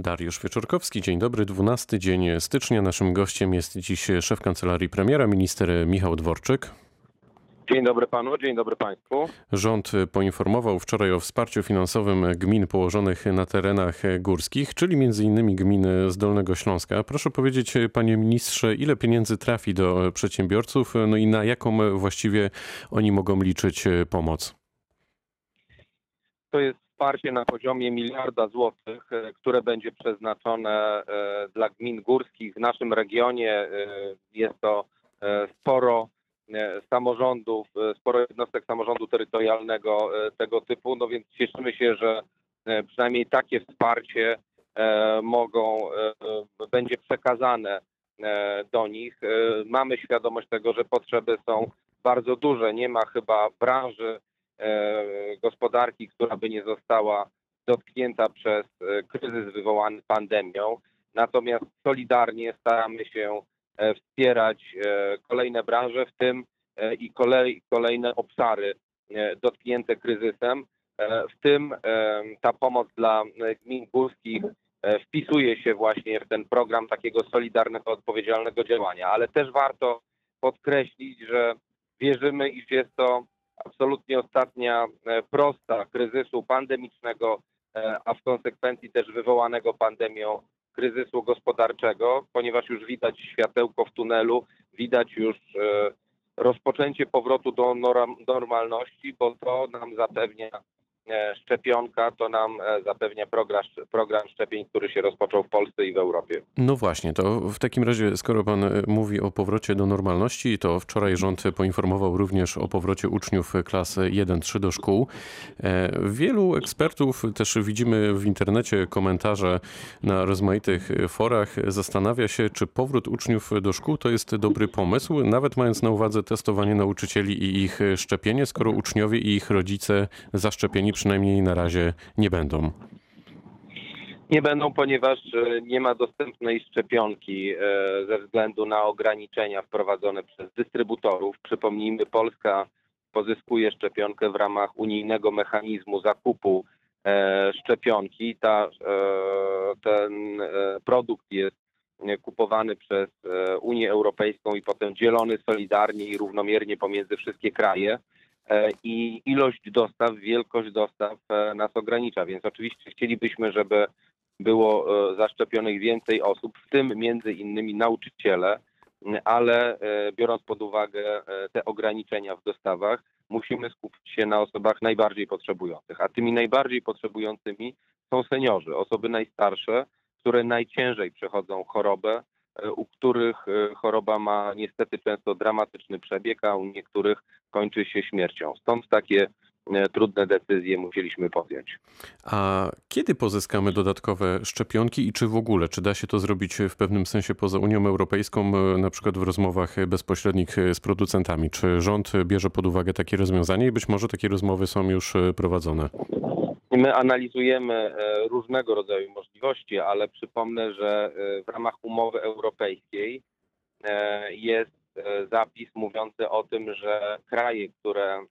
Dariusz Wieczorkowski, dzień dobry. 12 dzień stycznia. Naszym gościem jest dziś szef kancelarii premiera, minister Michał Dworczyk. Dzień dobry panu, dzień dobry państwu. Rząd poinformował wczoraj o wsparciu finansowym gmin położonych na terenach górskich, czyli m.in. gmin z Dolnego Śląska. Proszę powiedzieć, panie ministrze, ile pieniędzy trafi do przedsiębiorców, no i na jaką właściwie oni mogą liczyć pomoc? To jest wsparcie na poziomie miliarda złotych, e, które będzie przeznaczone e, dla gmin górskich. W naszym regionie e, jest to sporo samorządów, sporo jednostek samorządu terytorialnego tego typu, no więc cieszymy się, że przynajmniej takie wsparcie mogą, będzie przekazane do nich. Mamy świadomość tego, że potrzeby są bardzo duże. Nie ma chyba branży gospodarki, która by nie została dotknięta przez e, kryzys wywołany pandemią. Natomiast solidarnie staramy się e, wspierać kolejne branże, w tym i kolej, kolejne obszary dotknięte kryzysem. W tym ta pomoc dla gmin górskich wpisuje się właśnie w ten program takiego solidarnego, odpowiedzialnego działania, ale też warto podkreślić, że wierzymy, iż jest to absolutnie ostatnia e, prosta kryzysu pandemicznego, e, a w konsekwencji też wywołanego pandemią kryzysu gospodarczego, ponieważ już widać światełko w tunelu, widać już e, rozpoczęcie powrotu do normalności, bo to nam zapewnia szczepionka to nam e, zapewnia program, program szczepień, który się rozpoczął w Polsce i w Europie. No właśnie, to w takim razie, skoro pan e, mówi o powrocie do normalności, to wczoraj rząd poinformował również o powrocie uczniów klasy 1-3 do szkół. Wielu ekspertów, też widzimy w internecie komentarze na rozmaitych forach, zastanawia się, czy powrót uczniów do szkół to jest dobry pomysł, nawet mając na uwadze testowanie nauczycieli i ich szczepienie, skoro uczniowie i ich rodzice zaszczepieni przynajmniej na razie nie będą. Nie będą, ponieważ e, nie ma dostępnej szczepionki e, ze względu na ograniczenia wprowadzone przez dystrybutorów. Przypomnijmy, Polska pozyskuje szczepionkę w ramach unijnego mechanizmu zakupu e, szczepionki. Ta, ten produkt jest kupowany przez Unię Europejską i potem dzielony solidarnie i równomiernie pomiędzy wszystkie kraje. E, i ilość dostaw, wielkość dostaw e, nas ogranicza, więc oczywiście chcielibyśmy, żeby było e, zaszczepionych więcej osób, w tym między innymi nauczyciele, ale biorąc pod uwagę te ograniczenia w dostawach, musimy skupić się na osobach najbardziej potrzebujących, a tymi najbardziej potrzebującymi są seniorzy, osoby najstarsze, które najciężej przechodzą chorobę, u których e, choroba ma niestety często dramatyczny przebieg, a u niektórych kończy się śmiercią. Stąd takie e, trudne decyzje musieliśmy podjąć. A kiedy pozyskamy dodatkowe szczepionki i czy w ogóle, czy da się to zrobić w pewnym sensie poza Unią Europejską, e, na przykład w rozmowach bezpośrednich z producentami? Czy rząd bierze pod uwagę takie rozwiązanie i być może takie rozmowy są już prowadzone? My analizujemy e, różnego rodzaju możliwości, ale przypomnę, że e, w ramach umowy europejskiej e, jest zapis mówiący o tym, że kraje, które mm,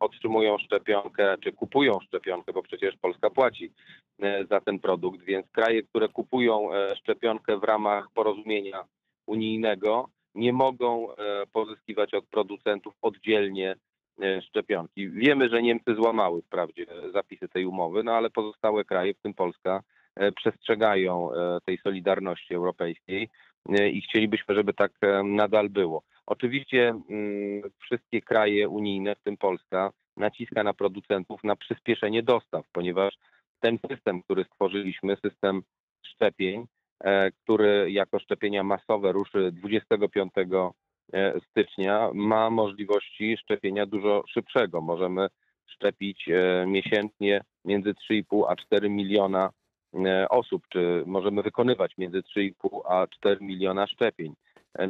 otrzymują szczepionkę, czy kupują szczepionkę, bo przecież Polska płaci za ten produkt, więc kraje, które kupują szczepionkę w ramach porozumienia unijnego, nie mogą pozyskiwać od producentów oddzielnie szczepionki. Wiemy, że Niemcy złamały wprawdzie zapisy tej umowy, no ale pozostałe kraje, w tym Polska, e, przestrzegają e, tej solidarności europejskiej i chcielibyśmy, żeby tak nadal było. Oczywiście mm, wszystkie kraje unijne, w tym Polska, naciska na producentów na przyspieszenie dostaw, ponieważ ten system, który stworzyliśmy, system szczepień, który jako szczepienia masowe ruszy 25 E, stycznia ma możliwości szczepienia dużo szybszego. Możemy szczepić e, miesięcznie między 3,5 a 4 miliona e, osób, czy możemy wykonywać między 3,5 a 4 miliona szczepień.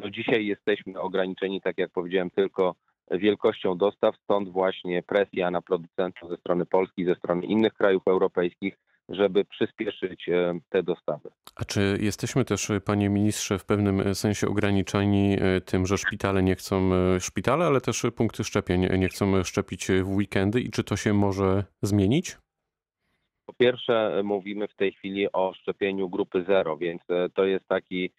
No dzisiaj jesteśmy ograniczeni, tak jak powiedziałem, tylko wielkością dostaw, stąd właśnie presja na producentów ze strony Polski, ze strony innych krajów europejskich, żeby przyspieszyć e, te dostawy. A czy jesteśmy też, e, panie ministrze, w pewnym e, sensie ograniczeni tym, że szpitale nie chcą, szpitale, ale też punkty szczepień nie chcą szczepić w weekendy i czy to się może zmienić? Po pierwsze, mówimy w tej chwili o szczepieniu grupy zero, więc to jest taki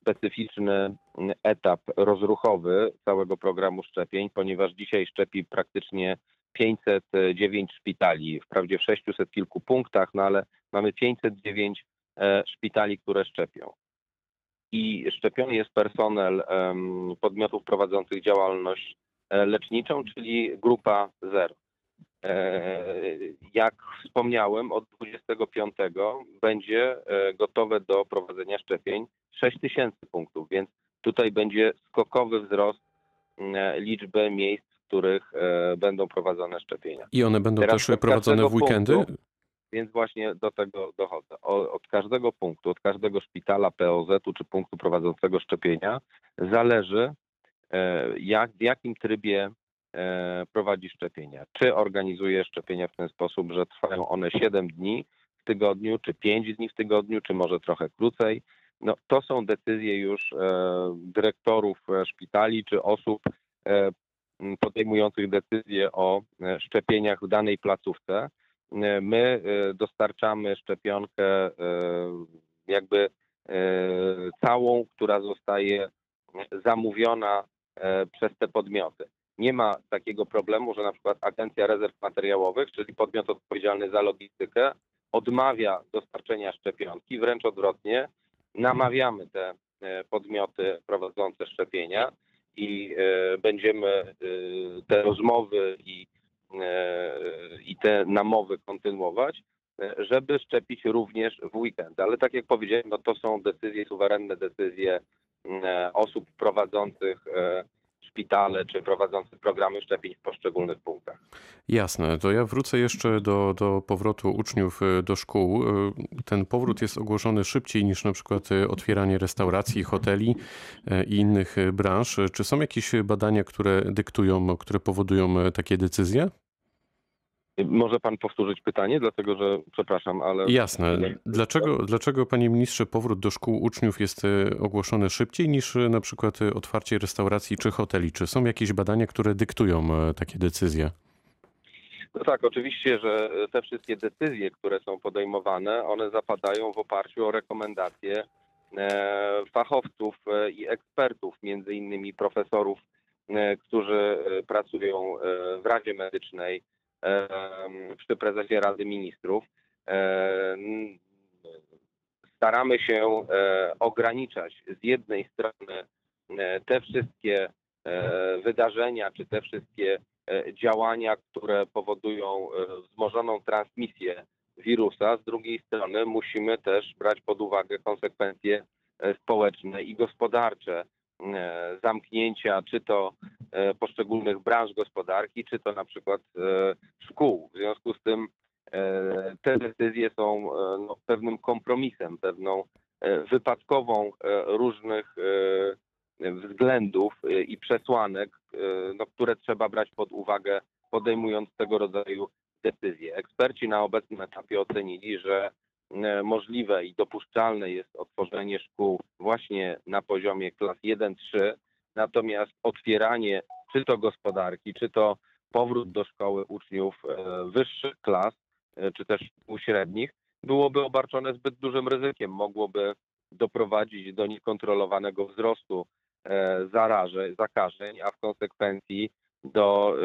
specyficzny etap rozruchowy całego programu szczepień, ponieważ dzisiaj szczepi praktycznie 509 szpitali, wprawdzie w 600 kilku punktach, no ale mamy 509 e, szpitali, które szczepią. I szczepiony jest personel podmiotów prowadzących działalność e, leczniczą, czyli grupa zero. E, Jak wspomniałem, od 25 będzie gotowe do prowadzenia szczepień 6 tysięcy punktów, więc tutaj będzie skokowy wzrost liczby miejsc, których e, będą prowadzone szczepienia. I one będą Teraz też prowadzone w weekendy? punktu- Więc właśnie do tego dochodzę. Od każdego punktu, od każdego szpitala POZ-u czy punktu prowadzącego szczepienia zależy, e, jak, w jakim trybie e, prowadzi szczepienia. Czy organizuje szczepienia w ten sposób, że trwają one 7 dni w tygodniu, czy 5 dni w tygodniu, czy może trochę krócej. No, to są decyzje już dyrektorów szpitali czy osób podejmujących decyzje o e, szczepieniach w danej placówce. E, My e, dostarczamy szczepionkę jakby całą, która zostaje zamówiona przez te podmioty. Nie ma takiego problemu, że na przykład Agencja Rezerw Materiałowych, czyli podmiot odpowiedzialny za logistykę, odmawia dostarczenia szczepionki, wręcz odwrotnie, namawiamy te podmioty prowadzące szczepienia i e, będziemy e, te rozmowy i, e, i te namowy kontynuować, żeby szczepić również w weekend. Ale tak jak powiedziałem, no to są decyzje, suwerenne decyzje osób prowadzących szpitale czy prowadzących programy szczepień w poszczególnych punktach. Jasne, to ja wrócę jeszcze do, do powrotu uczniów y, do szkół. Y, Ten powrót jest ogłoszony szybciej niż na przykład y, otwieranie restauracji, hoteli i innych branż. Czy są jakieś badania, które dyktują, które powodują takie decyzje? Może pan powtórzyć pytanie, dlatego że przepraszam, ale. Jasne. Dlaczego, dlaczego, panie ministrze, powrót do szkół uczniów jest y, ogłoszony szybciej niż y, na przykład y, otwarcie restauracji czy hoteli? Czy są jakieś badania, które dyktują takie decyzje? No tak, oczywiście, że te wszystkie decyzje, które są podejmowane, one zapadają w oparciu o rekomendacje e, fachowców e, i ekspertów, między innymi profesorów, e, którzy e, pracują e, w Radzie Medycznej e, przy prezesie Rady Ministrów. Staramy się e, ograniczać z jednej strony e, te wszystkie e, wydarzenia, czy te wszystkie działania, które powodują wzmożoną transmisję wirusa. Z drugiej strony musimy też brać pod uwagę konsekwencje społeczne i gospodarcze zamknięcia, czy to e, poszczególnych branż gospodarki, czy to na przykład e, szkół. W związku z tym e, te decyzje są e, no, pewnym kompromisem, pewną e, wypadkową e, różnych e, względów e, i przesłanek, e, no, które trzeba brać pod uwagę, podejmując tego rodzaju decyzje. Eksperci na obecnym etapie ocenili, że e, możliwe i dopuszczalne jest otworzenie szkół właśnie na poziomie klas 1-3, natomiast otwieranie czy to gospodarki, czy to powrót do szkoły uczniów e, wyższych klas, e, czy też szkół średnich, byłoby obarczone zbyt dużym ryzykiem. Mogłoby doprowadzić do niekontrolowanego wzrostu e, zarażeń, zakażeń, a w konsekwencji do e,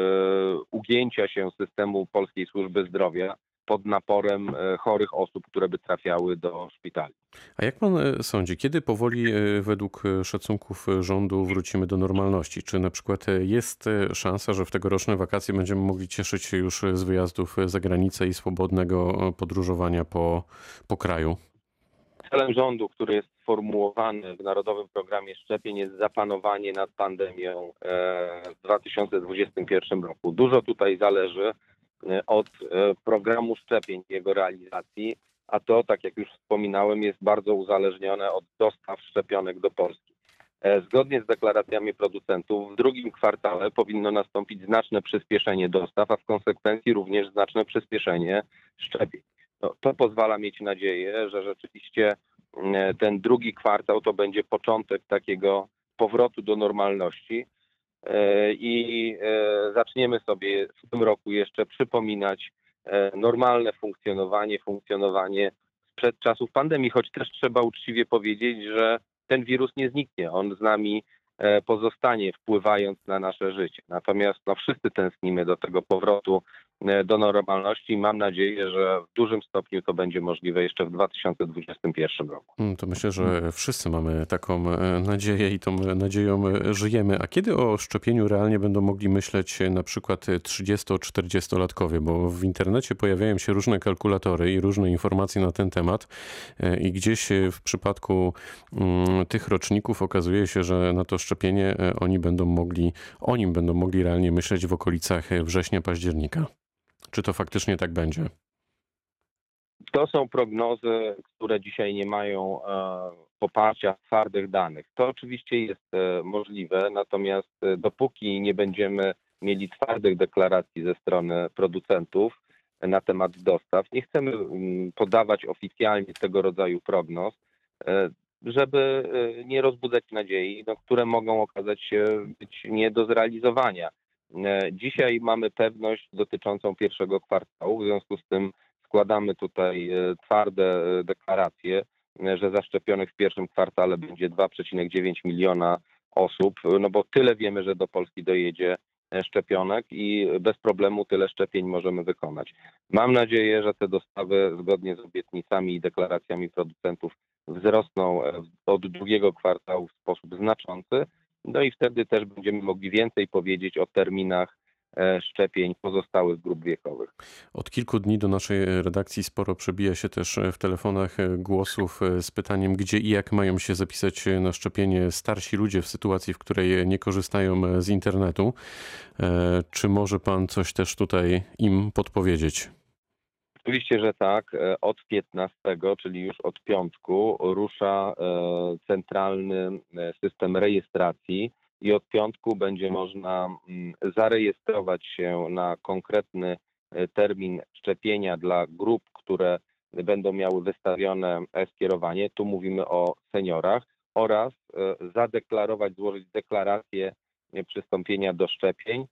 ugięcia się systemu Polskiej Służby Zdrowia pod naporem e, chorych osób, które by trafiały do szpitali. A jak pan e, sądzi, kiedy powoli e, według szacunków rządu wrócimy do normalności? Czy na przykład jest szansa, że w tegoroczne wakacje będziemy mogli cieszyć się już z wyjazdów za granicę i swobodnego podróżowania po, po kraju? Celem rządu, który jest sformułowany w Narodowym Programie Szczepień, jest zapanowanie nad pandemią w 2021 roku. Dużo tutaj zależy od e, programu szczepień, jego realizacji, a to, tak jak już wspominałem, jest bardzo uzależnione od dostaw szczepionek do Polski. E, Zgodnie z deklaracjami producentów, w drugim kwartale powinno nastąpić znaczne przyspieszenie dostaw, a w konsekwencji również znaczne przyspieszenie szczepień. No, to pozwala mieć nadzieję, że rzeczywiście e, ten drugi kwartał to będzie początek takiego powrotu do normalności e, i e, zaczniemy sobie w tym roku jeszcze przypominać e, normalne funkcjonowanie, funkcjonowanie sprzed czasów pandemii, choć też trzeba uczciwie powiedzieć, że ten wirus nie zniknie. On z nami e, pozostanie, wpływając na nasze życie. Natomiast no, wszyscy tęsknimy do tego powrotu e, do normalności. Mam nadzieję, że w dużym stopniu to będzie możliwe jeszcze w 2021 roku. Mm, To myślę, że wszyscy mamy taką e, nadzieję i tą nadzieją e, żyjemy. A kiedy o szczepieniu realnie będą mogli myśleć e, na przykład 30-40-latkowie? Bo w internecie pojawiają się różne kalkulatory i różne informacje na ten temat e, i gdzieś e, w przypadku mm, tych roczników okazuje się, że na to szczepienie e, oni będą mogli, o nim będą mogli realnie myśleć w okolicach e, września, października. Czy to faktycznie tak będzie? To są prognozy, które dzisiaj nie mają e, poparcia twardych danych. To oczywiście jest e, możliwe, natomiast e, dopóki nie będziemy mieli twardych deklaracji ze strony producentów na temat dostaw, nie chcemy mm, podawać oficjalnie tego rodzaju prognoz, żeby nie rozbudzać nadziei, no, które mogą okazać się być nie do zrealizowania. E, Dzisiaj mamy pewność dotyczącą pierwszego kwartału, w związku z tym składamy tutaj e, twarde e, deklaracje, że zaszczepionych w pierwszym kwartale będzie 2,9 miliona osób, no bo tyle wiemy, że do Polski dojedzie szczepionek i bez problemu tyle szczepień możemy wykonać. Mam nadzieję, że te dostawy zgodnie z obietnicami i deklaracjami producentów wzrosną od drugiego kwartału w sposób znaczący, no i wtedy też będziemy mogli więcej powiedzieć o terminach e, szczepień pozostałych grup wiekowych. Od kilku dni do naszej redakcji sporo przebija się też w telefonach głosów z pytaniem, gdzie i jak mają się zapisać na szczepienie starsi ludzie w sytuacji, w której nie korzystają z internetu. E, Czy może pan coś też tutaj im podpowiedzieć? Oczywiście, że tak. E, Od 15, czyli już od piątku, rusza e, centralny e, system rejestracji i od piątku będzie można mm, zarejestrować się na konkretny termin szczepienia dla grup, które będą miały wystawione e-skierowanie. Tu mówimy o seniorach oraz zadeklarować, złożyć deklarację przystąpienia do szczepień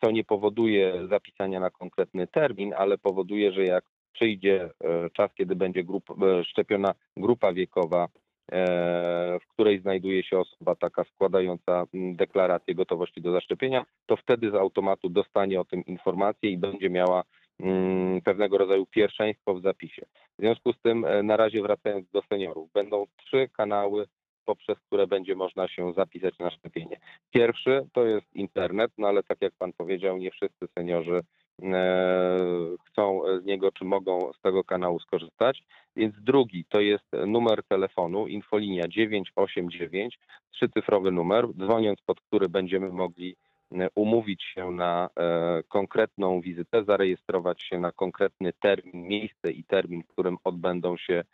co nie powoduje zapisania na konkretny termin, ale powoduje, że jak przyjdzie e, czas, kiedy będzie grup, e, szczepiona grupa wiekowa, e, w której znajduje się osoba taka składająca mm, deklarację gotowości do zaszczepienia, to wtedy z automatu dostanie o tym informację i będzie miała mm, pewnego rodzaju pierwszeństwo w zapisie. W związku z tym, e, na razie wracając do seniorów, będą trzy kanały, poprzez które będzie można się zapisać na szczepienie. Pierwszy to jest internet, no ale tak jak pan powiedział, nie wszyscy seniorzy e, chcą z niego, czy mogą z tego kanału skorzystać. Więc drugi to jest numer telefonu, infolinia 989, trzycyfrowy numer, dzwoniąc pod który będziemy mogli e, umówić się na e, konkretną wizytę, zarejestrować się na konkretny termin, miejsce i termin, w którym odbędą się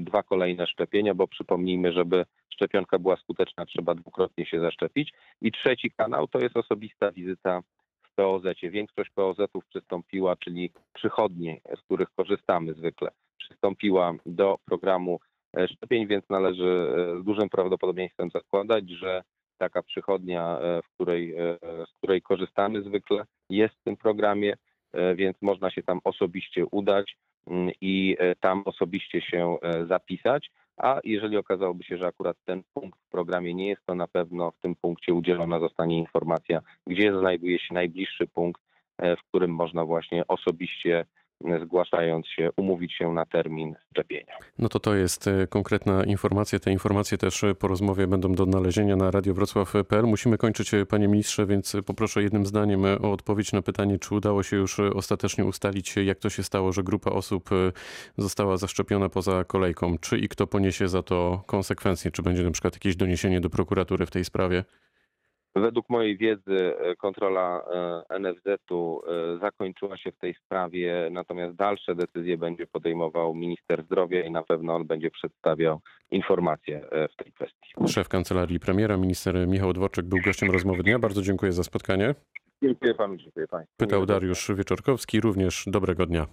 dwa kolejne szczepienia, bo przypomnijmy, żeby szczepionka była skuteczna, trzeba dwukrotnie się zaszczepić. I trzeci kanał to jest osobista wizyta w POZ-cie. Większość POZ-ów przystąpiła, czyli przychodnie, z których korzystamy zwykle, przystąpiła do programu e, szczepień, więc należy e, z dużym prawdopodobieństwem zakładać, że taka przychodnia, e, w której, e, z której korzystamy zwykle, jest w tym programie, e, więc można się tam osobiście udać i e, tam osobiście się e, zapisać. A jeżeli okazałoby się, że akurat ten punkt w programie nie jest, to na pewno w tym punkcie udzielona zostanie informacja, gdzie znajduje się najbliższy punkt, e, w którym można właśnie osobiście zgłaszając się, umówić się na termin szczepienia. No to to jest e, konkretna informacja. Te informacje też e, po rozmowie będą do znalezienia na radiowrocław.pl. Musimy kończyć, e, panie ministrze, więc poproszę jednym zdaniem o odpowiedź na pytanie, czy udało się już ostatecznie ustalić, jak to się stało, że grupa osób została zaszczepiona poza kolejką. Czy i kto poniesie za to konsekwencje? Czy będzie na przykład jakieś doniesienie do prokuratury w tej sprawie? Według mojej wiedzy e, kontrola e, NFZ-u e, zakończyła się w tej sprawie, natomiast dalsze decyzje będzie podejmował minister zdrowia i na pewno on będzie przedstawiał informacje w tej kwestii. Szef kancelarii premiera, minister Michał Dworczyk był gościem rozmowy dnia. Bardzo dziękuję za spotkanie. Dziękuję panu, dziękuję państwu. Pytał Dariusz Wieczorkowski, również dobrego dnia.